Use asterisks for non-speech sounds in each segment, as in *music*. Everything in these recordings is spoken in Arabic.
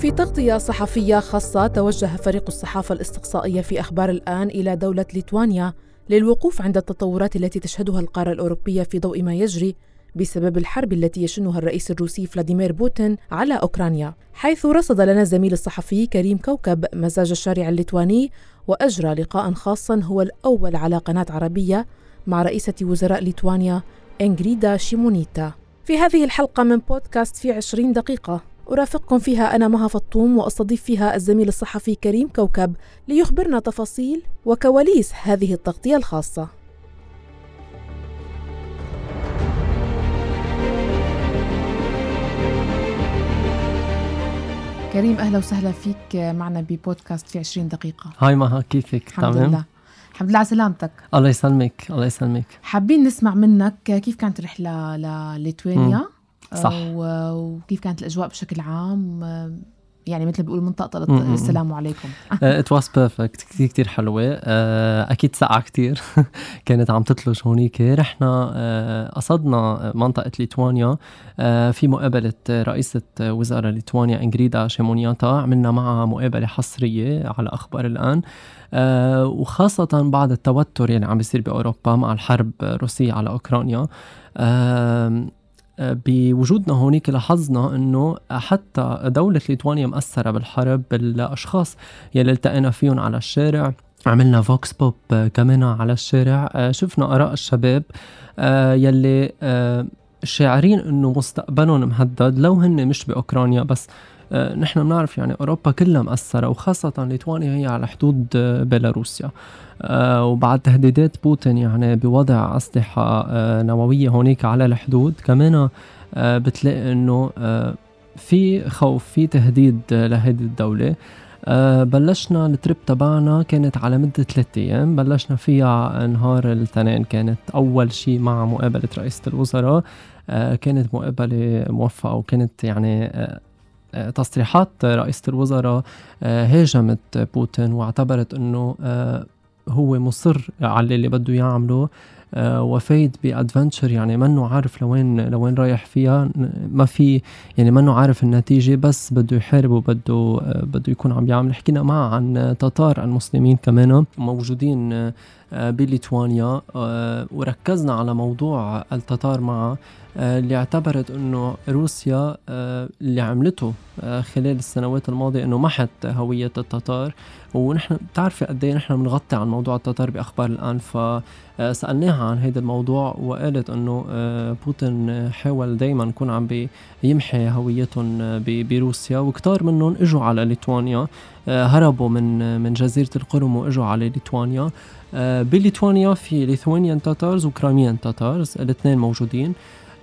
في تغطية صحفية خاصة توجه فريق الصحافة الاستقصائية في أخبار الآن إلى دولة ليتوانيا للوقوف عند التطورات التي تشهدها القارة الأوروبية في ضوء ما يجري بسبب الحرب التي يشنها الرئيس الروسي فلاديمير بوتين على أوكرانيا. حيث رصد لنا الزميل الصحفي كريم كوكب مزاج الشارع الليتواني وأجرى لقاء خاصا هو الأول على قناة عربية مع رئيسة وزراء ليتوانيا إنغريدا شيمونيتا. في هذه الحلقة من بودكاست في عشرين دقيقة. أرافقكم فيها أنا مها فطوم وأستضيف فيها الزميل الصحفي كريم كوكب ليخبرنا تفاصيل وكواليس هذه التغطية الخاصة. كريم أهلا وسهلا فيك معنا ببودكاست في 20 دقيقة. هاي مها كيفك؟ الحمد تمام؟ لله. الحمد لله على سلامتك. الله يسلمك الله يسلمك. حابين نسمع منك كيف كانت الرحلة لليتوانيا صح. وكيف كانت الأجواء بشكل عام؟ يعني مثل بيقولوا منطقة السلام عليكم. it was perfect كثير كثير حلوة. آه، أكيد سقعة كثير *laughs* كانت عم تتلج هونيك. رحنا آه، قصدنا منطقة ليتوانيا. آه، في مقابلة رئيسة وزارة ليتوانيا إنجريدا شيمونياتا. عملنا معها مقابلة حصرية على أخبار الآن. وخاصة بعد التوتر يعني عم بيصير بأوروبا مع الحرب الروسية على أوكرانيا. بوجودنا هونيك لاحظنا إنه حتى دولة ليتوانيا مأثرة بالحرب بالأشخاص يلي التقينا فيهم على الشارع. عملنا vox pop كمان على الشارع. شفنا آراء الشباب يلي شاعرين إنه مستقبلهم مهدد لو هن مش بأوكرانيا بس. نحن بنعرف يعني أوروبا كلها مأثرة وخاصة ليتوانيا هي على حدود بيلاروسيا. آه، وبعد تهديدات بوتين يعني بوضع أسلحة آه، نووية هونيك على الحدود. كمان آه، بتلاقي إنه في خوف في تهديد لهذه الدولة. بلشنا التريب تبعنا كانت على مدة ثلاثة أيام. بلشنا فيها نهار الاثنين كانت أول شيء مع مقابلة رئيسة الوزراء. كانت مقابلة موفقة وكانت يعني تصريحات رئيسة الوزراء هاجمت بوتين واعتبرت إنه هو مصر على اللي بده يعمله آه وفايد بأدفنتشر يعني منه عارف لوين لوين رايح فيها ما في يعني منه عارف النتيجة بس بده يحارب وبده آه بده يكون عم يعمل. حكينا معه عن تتار المسلمين كمان موجودين آه بليتوانيا. آه وركزنا على موضوع التتار معه آه، اللي اعتبرت إنه روسيا آه، اللي عملته آه، خلال السنوات الماضية إنه محت هوية التتار. ونحن بتعرفي قد إيه نحن بنغطي عن موضوع التتار بأخبار الآن. فسالناها عن هذا الموضوع وقالت إنه بوتين حاول دائما يكون عم بيمحي هويتهم بروسيا. وكتار منهم إجوا على ليتوانيا هربوا من من جزيرة القرم وإجوا على ليتوانيا. بليتوانيا في Lithuanian Tatars و Crimean Tatars الاثنين موجودين.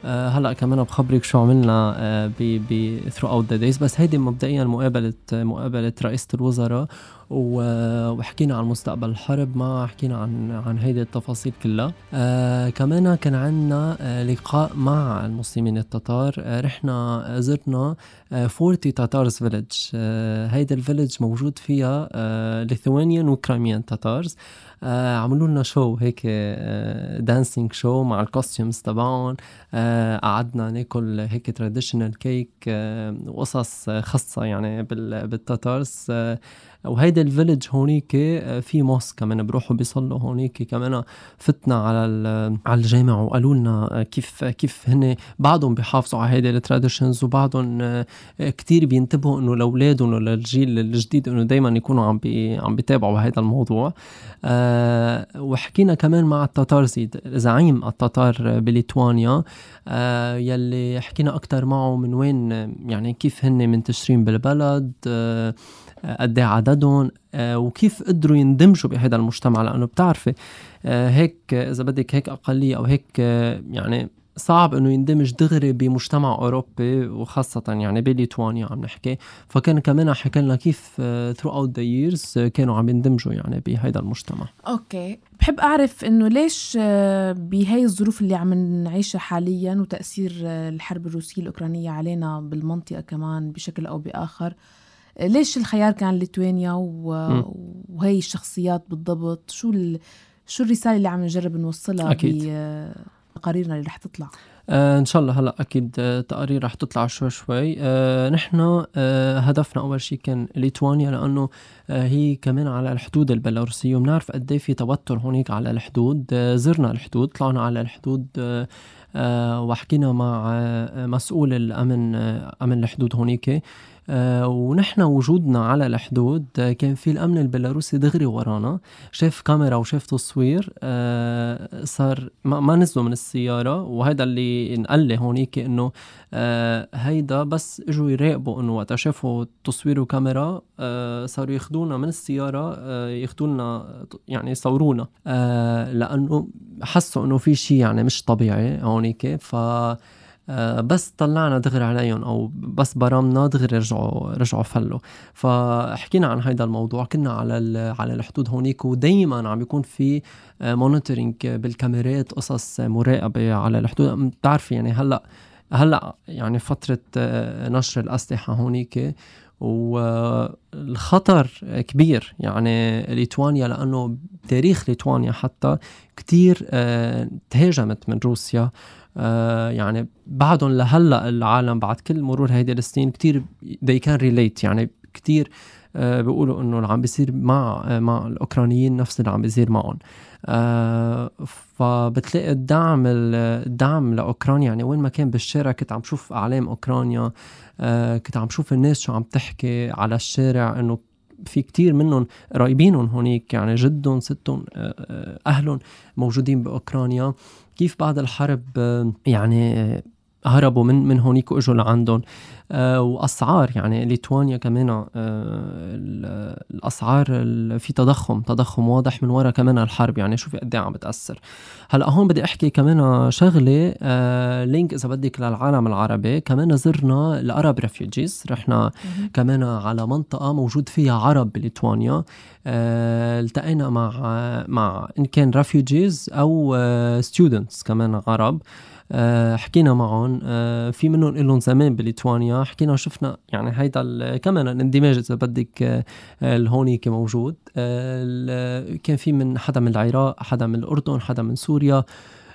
آه، هلا كمان بخبرك شو عملنا ب ب throughout the days بس هيدي مبدئيا مقابلة مقابلة رئيسة الوزراء. وحكينا عن مستقبل الحرب ما حكينا عن عن هيدي التفاصيل كلها. آه كمان كان عندنا آه لقاء مع المسلمين التتار. آه رحنا زرنا آه 40 Tatars village هيدا ال village موجود فيها Lithuanian و Crimean Tatars. عملوا لنا show هيك dancing show مع ال costumes تبعهم. قعدنا ناكل هيك traditional cake وقصص خاصة يعني بال Tatars. وهيدا ال village هونيك آه، في mosque كمان بروحوا بيصلوا هونيك. كمان فتنا على على الجامع وقالوا لنا آه، كيف كيف هن بعضهم بيحافظوا على هيدا ال traditions وبعضهم آه، كتير بينتبهوا إنه لأولادهم وللجيل الجديد إنه دائما يكونوا عم بي عم بيتابعوا هذا الموضوع. وحكينا كمان مع التتارزي زعيم التتار بليتوانيا. يلي حكينا أكثر معه من وين يعني كيف هن منتشرين بالبلد. أه قد إيه عددهم آه، وكيف قدروا يندمجوا بهذا المجتمع؟ لأنه بتعرفي آه، هيك إذا بدك هيك أقلية أو هيك آه، يعني صعب إنه يندمج دغري بمجتمع أوروبي وخاصة يعني بليتوانيا عم نحكي. فكان كمان حكى لنا كيف throughout the years كانوا عم يندمجوا يعني بهيدا المجتمع. okay. بحب أعرف إنه ليش بهي الظروف اللي عم نعيشها حاليا وتأثير الحرب الروسية الأوكرانية علينا بالمنطقة كمان بشكل أو بآخر ليش الخيار كان ليتوانيا وهي الشخصيات بالضبط؟ شو ال... شو الرسالة اللي عم نجرب نوصلها أكيد. تقاريرنا اللي رح تطلع؟ آه إن شاء الله هلأ أكيد آه تقارير رح تطلع شوي شوي. آه نحن آه هدفنا أول شيء كان ليتوانيا لأنه آه هي كمان على الحدود البيلاروسية وبنعرف قد إيه في توتر هونيك على الحدود. آه زرنا الحدود طلعنا على الحدود آه آه وحكينا مع آه مسؤول الأمن أمن الحدود هونيك. آه ونحن وجودنا على الحدود آه كان في الأمن البيلاروسي دغري ورانا شاف كاميرا وشاف تصوير آه صار ما, نزلوا من السيارة وهذا اللي انقال لي هونيك إنه آه هيدا بس إجوا يراقبوا إنه وقت شافوا تصوير وكاميرا آه صاروا ياخذونا من السيارة آه ياخذونا يعني يصورونا آه لأنه حسوا إنه في شيء يعني مش طبيعي هونيك ف آه، بس طلعنا دغري عليهم أو بس برمنا دغري رجعوا رجعوا فلوا. فحكينا عن هذا الموضوع كنا على على الحدود هونيك ودائما عم بيكون في monitoring بالكاميرات قصص مراقبة على الحدود. بتعرفي يعني هلا هلأ يعني فترة آه، نشر الأسلحة هونيك والخطر كبير يعني ليتوانيا لأنه تاريخ ليتوانيا حتى كتير آه، تهاجمت من روسيا. آه، يعني بعدهم لهلأ العالم بعد كل مرور هيدي السنين كتير they can relate. يعني كتير آه، بيقولوا إنه اللي عم بيصير مع آه، مع الأوكرانيين نفس اللي عم بيصير معهم. فبتلاقي الدعم الدعم لأوكرانيا يعني وين ما كان بالشارع كنت عم شوف أعلام أوكرانيا كنت عم شوف الناس شو عم تحكي على الشارع إنه في كتير منهم قرايبينهم هونيك يعني جدهم ستهم أهلهم موجودين بأوكرانيا. كيف بعد الحرب يعني هربوا من من هونيك وإجوا لعندهم. آه وأسعار يعني ليتوانيا كمان آه الأسعار في تضخم تضخم واضح من وراء كمان الحرب. يعني شوفي قد إيه عم بتأثر. هلأ هون بدي أحكي كمان شغلة آه link إذا بدك للعالم العربي. كمان زرنا ال Arab refugees رحنا كمان على منطقة موجود فيها عرب بليتوانيا. آه التقينا مع مع إن كان refugees أو students آه كمان عرب. آه، حكينا معهم آه، في منهم لهم زمان بليتوانيا حكينا وشفنا يعني هيدا كمان الاندماج إذا بدك آه، الهونيك موجود. كان في من حدا من العراق حدا من الأردن حدا من سوريا.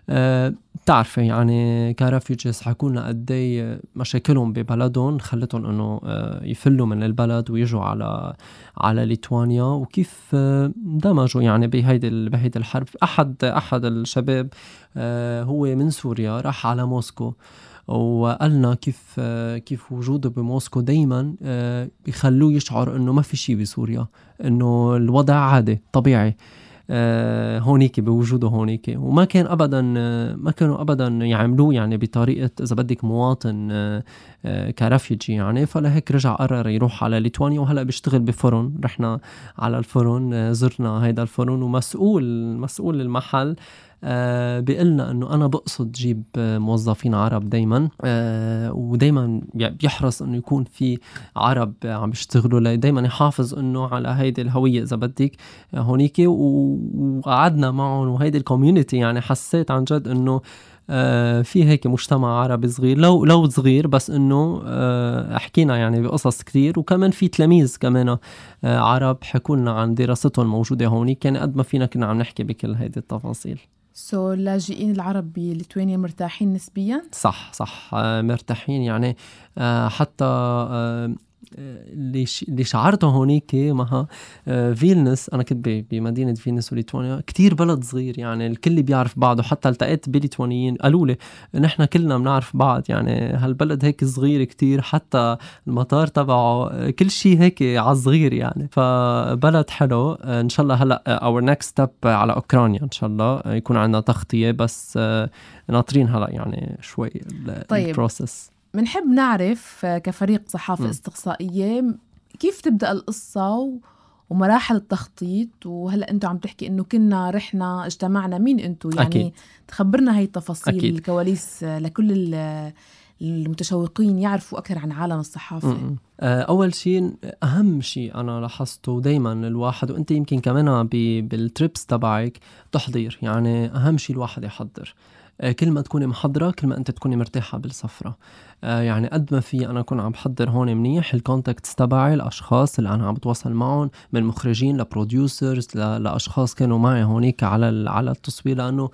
بتعرفي يعني كرفيجيز حكوا لنا قد مشاكلهم ببلدهم خلتهم إنه يفلوا من البلد ويجوا على على ليتوانيا. وكيف اندمجوا يعني بهيدي بهيدي الحرب. أحد أحد الشباب هو من سوريا راح على موسكو. وقالنا كيف كيف وجوده بموسكو دايما بيخلوه يشعر إنه ما في شيء بسوريا إنه الوضع عادي طبيعي. آه، هونيك بوجوده هونيك. وما كان ابدا ما كانوا ابدا يعملوه يعني بطريقة إذا بدك مواطن آه، آه، كرفيجي يعني. فلهيك رجع قرر يروح على ليتوانيا وهلأ بيشتغل بفرن. رحنا على الفرن زرنا هيدا الفرن ومسؤول مسؤول المحل. آه بيقلنا إنه أنا بقصد جيب موظفين عرب دائما آه ودائما بيحرص إنه يكون في عرب عم بيشتغلوا دائما يحافظ إنه على هيدي الهوية إذا بدك آه هونيك وقعدنا معهم وهيدي ال community يعني حسيت عن جد إنه آه في هيك مجتمع عربي صغير لو لو صغير بس إنه آه حكينا يعني بقصص كثير وكمان في تلاميذ كمان آه عرب حكوا لنا عن دراستهم موجودة هونيك يعني قد ما فينا كنا عم نحكي بكل هيدي التفاصيل so so, اللاجئين العرب بليتوانيا مرتاحين نسبيا؟ صح صح آه، مرتاحين يعني آه، حتى آه، اللي شعرته هونيك مها آه، فيلنس. أنا كنت بمدينة فيلنس وليتوانيا. كتير بلد صغير يعني الكل بيعرف بعضه. حتى التقيت بليتوانيين. قالوا لي نحن كلنا بنعرف بعض. يعني هالبلد هيك صغير كتير. حتى المطار تبعه كل شيء هيك على صغير يعني. فبلد حلو. إن شاء الله هلأ our next step على أوكرانيا إن شاء الله. يكون عندنا تغطية. بس آه، ناطرين هلأ يعني شوي طيب. البروسس بنحب نعرف آه، كفريق صحافة م. استقصائية كيف تبدأ القصة ومراحل التخطيط وهلأ أنتم عم تحكي إنه كنا رحنا اجتمعنا مين أنتم يعني أكيد. تخبرنا هي التفاصيل أكيد. الكواليس آه، لكل المتشوقين يعرفوا أكثر عن عالم الصحافة آه، أول شيء أهم شيء أنا لاحظته دائما الواحد وأنت يمكن كمان بال trips تبعك تحضير يعني أهم شيء الواحد يحضر كل ما تكوني محضرة كل ما أنت تكوني مرتاحة بالسفرة. آه، يعني قد ما في أنا أكون عم بحضر هون منيح ال contacts تبعي الاشخاص اللي أنا عم بتواصل معهم من مخرجين ل producers لأشخاص كانوا معي هونيك على على التصوير لأنه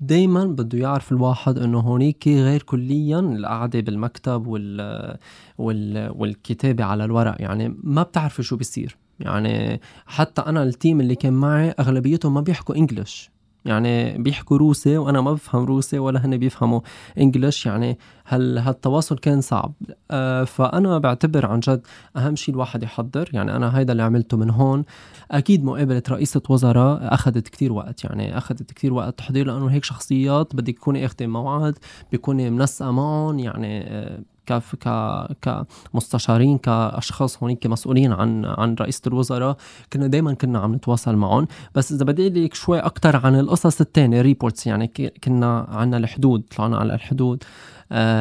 دايما بده يعرف الواحد إنه هونيك غير كليا القعدة بالمكتب وال, وال والكتابة على الورق. يعني ما بتعرفي شو بيصير. يعني حتى أنا التيم اللي كان معي أغلبيتهم ما بيحكوا انجلش يعني بيحكوا روسي وأنا ما بفهم روسي ولا هن بيفهموا انجلش يعني هل هالتواصل كان صعب. آه فأنا بعتبر عن جد أهم شيء الواحد يحضر. يعني أنا هيدا اللي عملته من هون. أكيد مقابلة رئيسة وزراء أخذت كتير وقت. يعني أخذت كتير وقت تحضير لأنه هيك شخصيات بدك تكوني اخذي موعد بيكوني منسقة معهم. يعني آه كف ك كمستشارين كأشخاص هونيك مسؤولين عن عن رئيسة الوزراء كنا دائما كنا عم نتواصل معهم. بس إذا بدي لك شوي أكثر عن القصص الثانية reports يعني كنا عنا الحدود طلعنا على الحدود.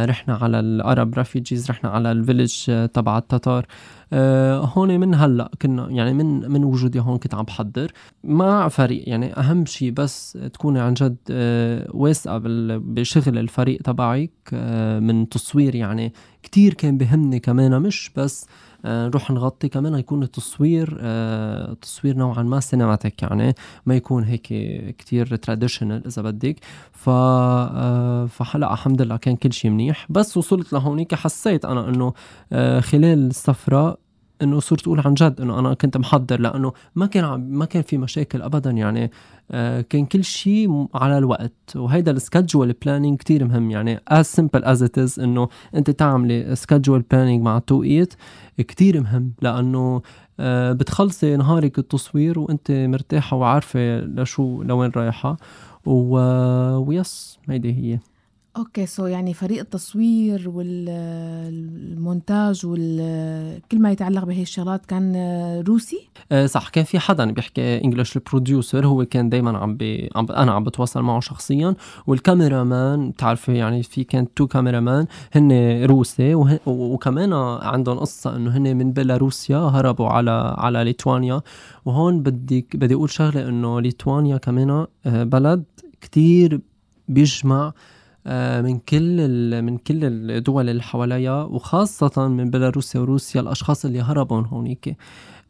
رحنا على ال Arab refugees رحنا على ال village آه تبع التتار. آه هون من هلأ كنا يعني من من وجودي هون كنت عم بحضر. مع فريق يعني أهم شيء بس تكوني عن جد آه واثقه بشغل الفريق تبعك آه من تصوير يعني كتير كان بهمني كمان مش بس آه، نروح نغطي كمان يكون التصوير آه، تصوير نوعا ما cinematic يعني ما يكون هيك كتير traditional إذا بدك. ف آه، فهلأ الحمد لله كان كل شيء منيح. بس وصلت لهونيك حسيت أنا إنه خلال السفرة إنه صرت أقول عن جد إنه أنا كنت محضر لأنه ما كان ما كان في مشاكل ابدا يعني آه كان كل شيء على الوقت. وهيدا ال schedule planning كتير مهم يعني as simple as it is إنه أنت تعملي schedule planning مع التوقيت كتير مهم لأنه آه بتخلصي نهارك التصوير وأنت مرتاحة وعارفة لشو لوين رايحة. و yes هيدي هي. okay so يعني فريق التصوير والمونتاج وكل ما يتعلق بهي الشغلات كان روسي؟ أه صح كان في حدا بيحكي English ال producer هو كان دائما عم, بي... عم. أنا عم بتواصل معه شخصيا وال cameraman بتعرفي يعني في كان two cameramen هن روسي وه... وكمان عندهم قصة إنه هن من بيلاروسيا هربوا على على ليتوانيا وهون بدي بدي أقول شغلة إنه ليتوانيا كمان آه، بلد كتير بيجمع آه، من كل من كل الدول اللي حواليها وخاصة من بيلاروسيا وروسيا الأشخاص اللي هربوا هونيك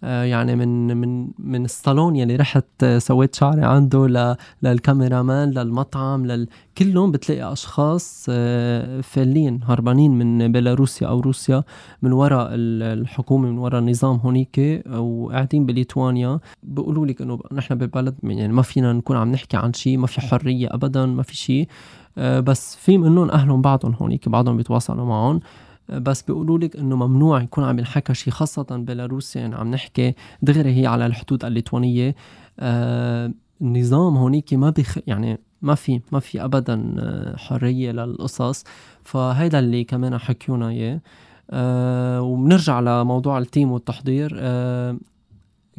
آه، يعني من من من الصالون يلي رحت آه، سويت شعري عنده للكاميرا مان للمطعم لل... كلهم بتلاقي أشخاص فالين هربانين من بيلاروسيا أو روسيا من وراء الحكومة من وراء النظام هونيك وقاعدين بليتوانيا. بيقولوا لك إنه نحن ببلد يعني ما فينا نكون عم نحكي عن شيء ما في حرية ابدا ما في شيء. آه، بس في منهم أهلهم بعضهم هونيك بعضهم بيتواصلوا معهم. آه، بس بيقولوا لك إنه ممنوع يكون عم ينحكى شيء خاصة بيلاروسيا يعني عم نحكي دغري هي على الحدود الليتوانية. آه النظام هونيك ما بيخ يعني ما في ما في ابدا آه، حرية للقصص. فهيدا اللي كمان حكيونا إياه. آه وبنرجع لموضوع ال team والتحضير. آه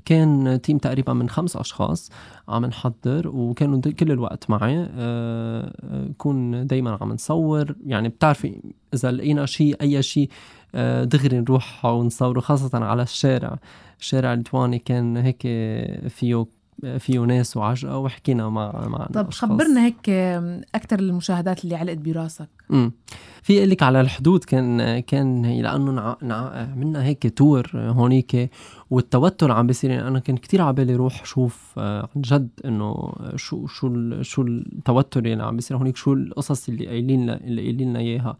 كان team تقريبا من خمس أشخاص عم نحضر وكانوا كل الوقت معي. أه كون دايما عم نصور. يعني بتعرفي إذا لقينا شيء أي شيء أه دغري نروح ونصوره خاصة على الشارع. الشارع الليتواني كان هيك فيه فيه ناس وعجقه وحكينا مع مع طب أشخاص. خبرنا هيك أكثر المشاهدات اللي علقت براسك. امم في أقول لك على الحدود كان كان لأنه عملنا هيك تور هونيك والتوتر عم بيصير. يعني أنا كان كتير على بالي روح شوف آه، عن جد إنه شو شو شو التوتر اللي عم بيصير هونيك شو القصص اللي قايلين اللي قايلين لنا إياها.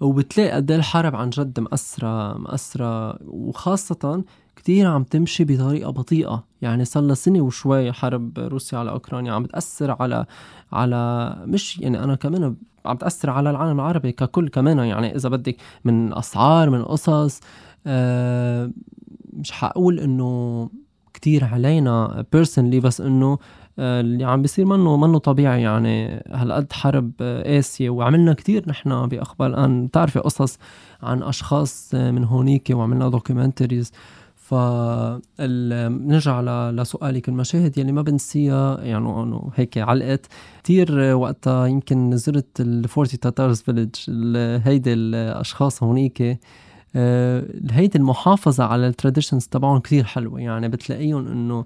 وبتلاقي قد إيه الحرب عن جد مأثرة مأثرة. وخاصة كتير عم تمشي بطريقة بطيئة. يعني صار لها سنة وشوي حرب روسيا على أوكرانيا عم بتأثر على على مش يعني أنا كمان عم تأثر على العالم العربي ككل كمان. يعني إذا بدك من أسعار من قصص آه مش حقول إنه كتير علينا بيرسونلي بس إنه آه، اللي عم بيصير منه منه طبيعي. يعني هالقد حرب قاسية وعملنا كتير نحن بأخبار الآن. بتعرفي قصص عن أشخاص من هونيك وعملنا documentaries فنرجع لسؤالك المشاهد يلي ما بنسيها يعني إنه هيك علقت. كثير وقتها يمكن زرت ال Forty Tatars Village هيدي الأشخاص هونيك آه، هيدي المحافظة على ال traditions تبعهم كثير حلوة. يعني بتلاقيهم إنه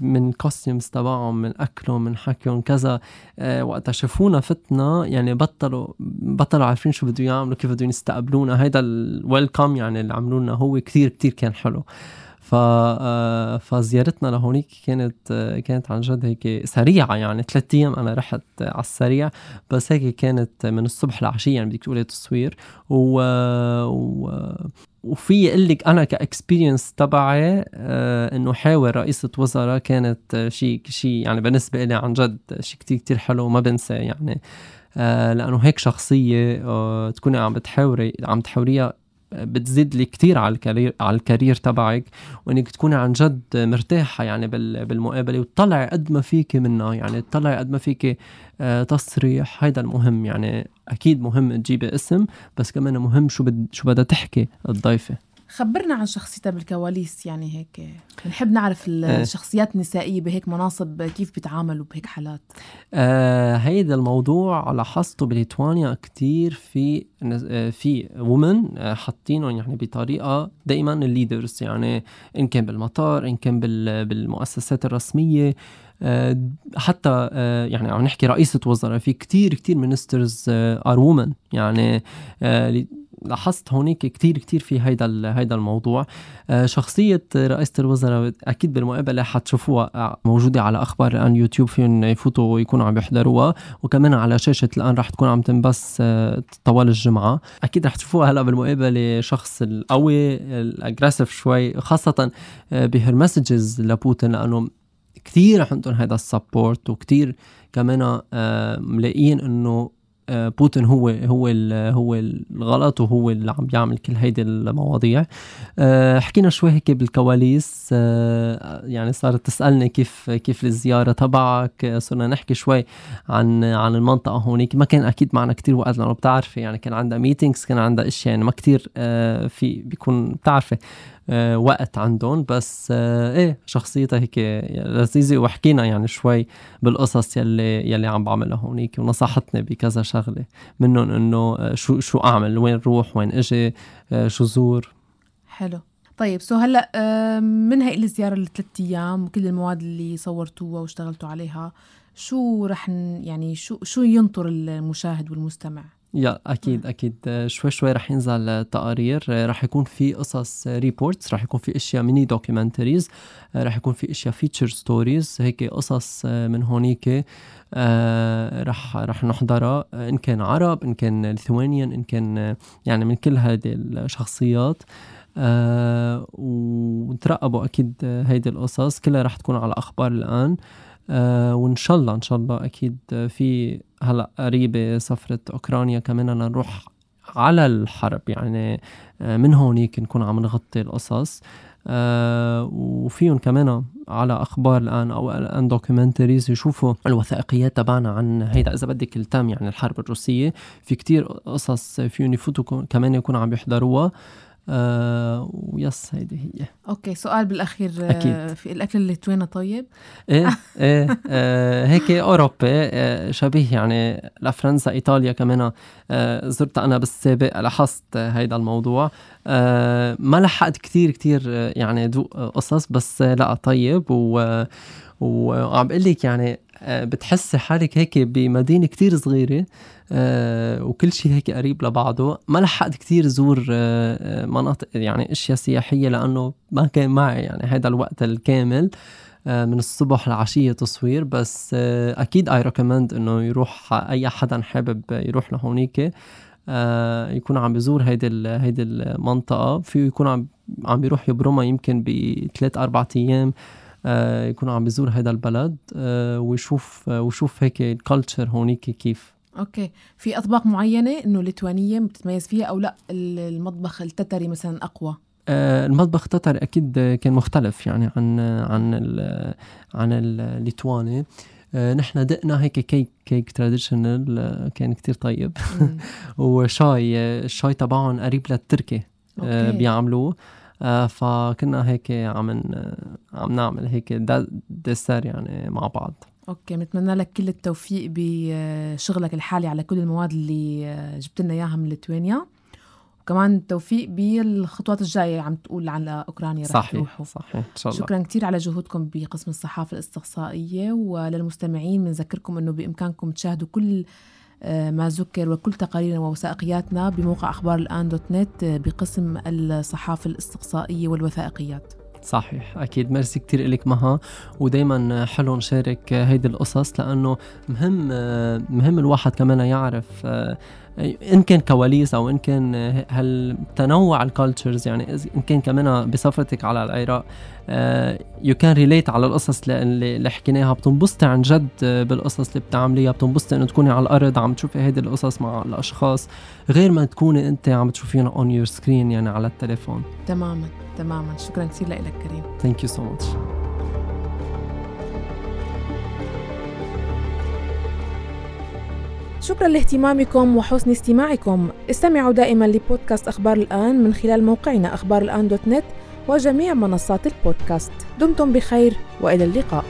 من costumes تبعهم من أكلهم من حكيهم كذا. آه، وقتها شافونا فتنا يعني بطلوا بطلوا عارفين شو بدهم يعملوا كيف بدهم يستقبلونا. هيدا ال welcome يعني اللي عملوا لنا هو كثير كثير كان حلو. ف فزيارتنا لهونيك كانت كانت عن جد هيك سريعة يعني. ثلاث أيام أنا رحت على السريع بس هيك كانت من الصبح لعشية يعني بدك تقولي تصوير. و, و... وفي أقول لك أنا ك experience تبعي آه إنه حاور رئيسة وزراء كانت شيء شيء يعني بالنسبة لي عن جد شيء كتير كتير حلو ما بنسى يعني. آه لأنه هيك شخصية آه تكوني عم بتحاوري عم تحاوريها بتزيد لي كثير على الكارير على الكارير تبعك وإنك تكوني عن جد مرتاحة يعني بالمقابلة وتطلعي قد ما فيك منها يعني تطلعي قد ما فيك آه، تصريح هيدا المهم يعني أكيد مهم تجيبي اسم بس كمان مهم شو بد شو بدها تحكي الضيفة. خبرنا عن شخصيتها بالكواليس يعني هيك. بنحب نعرف إيه. الشخصيات النسائية بهيك مناصب كيف بيتعاملوا بهيك حالات. آه هيدا الموضوع لاحظته بليتوانيا كتير في آه، في women آه، حاطينهم يعني بطريقة دائما ال leaders يعني إن كان بالمطار إن كان بالمؤسسات الرسمية آه، حتى يعني عم نحكي رئيسة وزراء في كتير كتير ministers are women يعني لاحظت هونيك كتير كتير في هيدا هيدا الموضوع. آه، شخصية رئيسة الوزراء أكيد بالمقابلة حتشوفوها آه، موجودة على أخبار الآن يوتيوب فيهم يفوتوا ويكونوا عم يحضروها. وكمان على شاشة الآن رح تكون عم تنبث آه، طوال الجمعة. أكيد رح تشوفوها هلا بالمقابلة شخص القوي ال aggressive شوي خاصة ب her messages لبوتين لأنه كثير عندهم هذا ال support وكثير كمان ملاقيين إنه آه، بوتين هو هو هو الغلط وهو اللي عم بيعمل كل هيدي المواضيع. آه، حكينا شوي هيك بالكواليس. آه، يعني صارت تسألني كيف كيف الزيارة تبعك. صرنا نحكي شوي عن عن المنطقة هونيك. ما كان أكيد معنا كتير وقت لأنه بتعرفي يعني كان عندها meetings كان عندها إشياء يعني ما كتير في بيكون بتعرفي. آه، وقت عندهم. بس آه، إيه شخصيتها هيك لذيذة. وحكينا يعني شوي بالقصص يلي يلي عم بعملها هونيك ونصحتني بكذا شغلة منهم إنه آه، شو شو أعمل وين روح وين إجي شو زور. حلو. طيب so هلأ من هاي الزيارة الثلاث أيام وكل المواد اللي صورتوها واشتغلتوا عليها شو رح يعني شو شو ينطر المشاهد والمستمع؟ yeah أكيد أكيد. شوي شوي رح ينزل تقارير. رح يكون في قصص reports رح يكون في أشياء mini documentaries رح يكون في أشياء feature stories هيك قصص من هونيك. رح رح نحضرها إن كان عرب إن كان Lithuanian إن كان يعني من كل هذه الشخصيات. وترقبوا أكيد هيدي القصص. كلها رح تكون على أخبار الآن. آه وإن شاء الله إن شاء الله أكيد في هلأ قريبة سفرة أوكرانيا كمان نروح على الحرب. يعني آه من هونيك نكون عم نغطي القصص. آه وفيهم كمان على أخبار الآن أو الان documentaries يشوفوا الوثائقيات تبعنا عن هيدا. إذا بدك التام يعني الحرب الروسية في كتير قصص فيهم يفوتوا كمان يكونوا عم يحضروها. آه و yes هيدي هي. okay سؤال بالأخير آه، أكيد. في الأكل الليتواني طيب؟ إيه *laughs* إيه آه هيك أوروبي آه شبيه يعني لفرنسا إيطاليا كمان آه زرتها أنا بالسابق لاحظت هيدا الموضوع. آه ما لحقت كتير كتير آه، يعني ذوق قصص بس آه، لا طيب. و وعم بقول لك يعني بتحسي حالك هيك بمدينة كتير صغيرة. آه، وكل شيء هيك قريب لبعضه. ما لحقت كتير زور آه، مناطق يعني أشياء سياحية لأنه ما كان معي يعني هذا الوقت الكامل من الصبح لعشية تصوير. بس أكيد I recommend إنه يروح أي حدا حابب يروح لهونيك يكون عم بيزور هيدي هيدي المنطقة. فيه يكون عم عم بيروح يبرمها يمكن بثلاث أربع أيام آه، يكون عم بيزور هذا البلد آه، ويشوف آه، ويشوف هيك ال culture هونيك كيف. okay. في أطباق معينة إنه ليتوانية بتتميز فيها أو لا؟ المطبخ التتري مثلا أقوى. المطبخ التتري أكيد كان مختلف يعني عن عن ال عن الليتواني نحن دقنا هيك كيك كيك traditional كان كتير طيب. *laughs* وشاي الشاي تبعهم قريب للتركي. بيعملوه. آه، فكنا هيك عم عم نعمل هيك dessert يعني مع بعض. okay بنتمنى لك كل التوفيق بشغلك الحالي على كل المواد اللي جبت لنا إياها من ليتوانيا. وكمان التوفيق بالخطوات الجاية عم تقول على أوكرانيا رح صحيح تروحوا. صحيح إن شاء الله. شكرا كثير على جهودكم بقسم الصحافة الإستقصائية وللمستمعين بنذكركم إنه بإمكانكم تشاهدوا كل آه، ما ذكر وكل تقاريرنا ووثائقياتنا بموقع أخبار الآن دوت نت آه، بقسم الصحافة الإستقصائية والوثائقيات. صحيح. أكيد ميرسي كثير لك مها ودائما حلو نشارك هيدي القصص لأنه مهم مهم الواحد كمان يعرف إن كان كواليس أو إن كان هالتنوع ال cultures يعني إن كان كمان بسفرتك على العراق you can relate على القصص اللي حكيناها. بتنبسطي عن جد بالقصص اللي بتعمليها. بتنبسطي إنه تكوني على الأرض عم تشوفي هيدي القصص مع الأشخاص غير ما تكوني أنت عم تشوفيها on your screen يعني على التليفون. تماما تماما. شكرا كثير لك كريم. thank you so much شكرا لاهتمامكم وحسن استماعكم. استمعوا دائما لبودكاست أخبار الآن من خلال موقعنا أخبار الآن دوت نت وجميع منصات البودكاست. دمتم بخير وإلى اللقاء.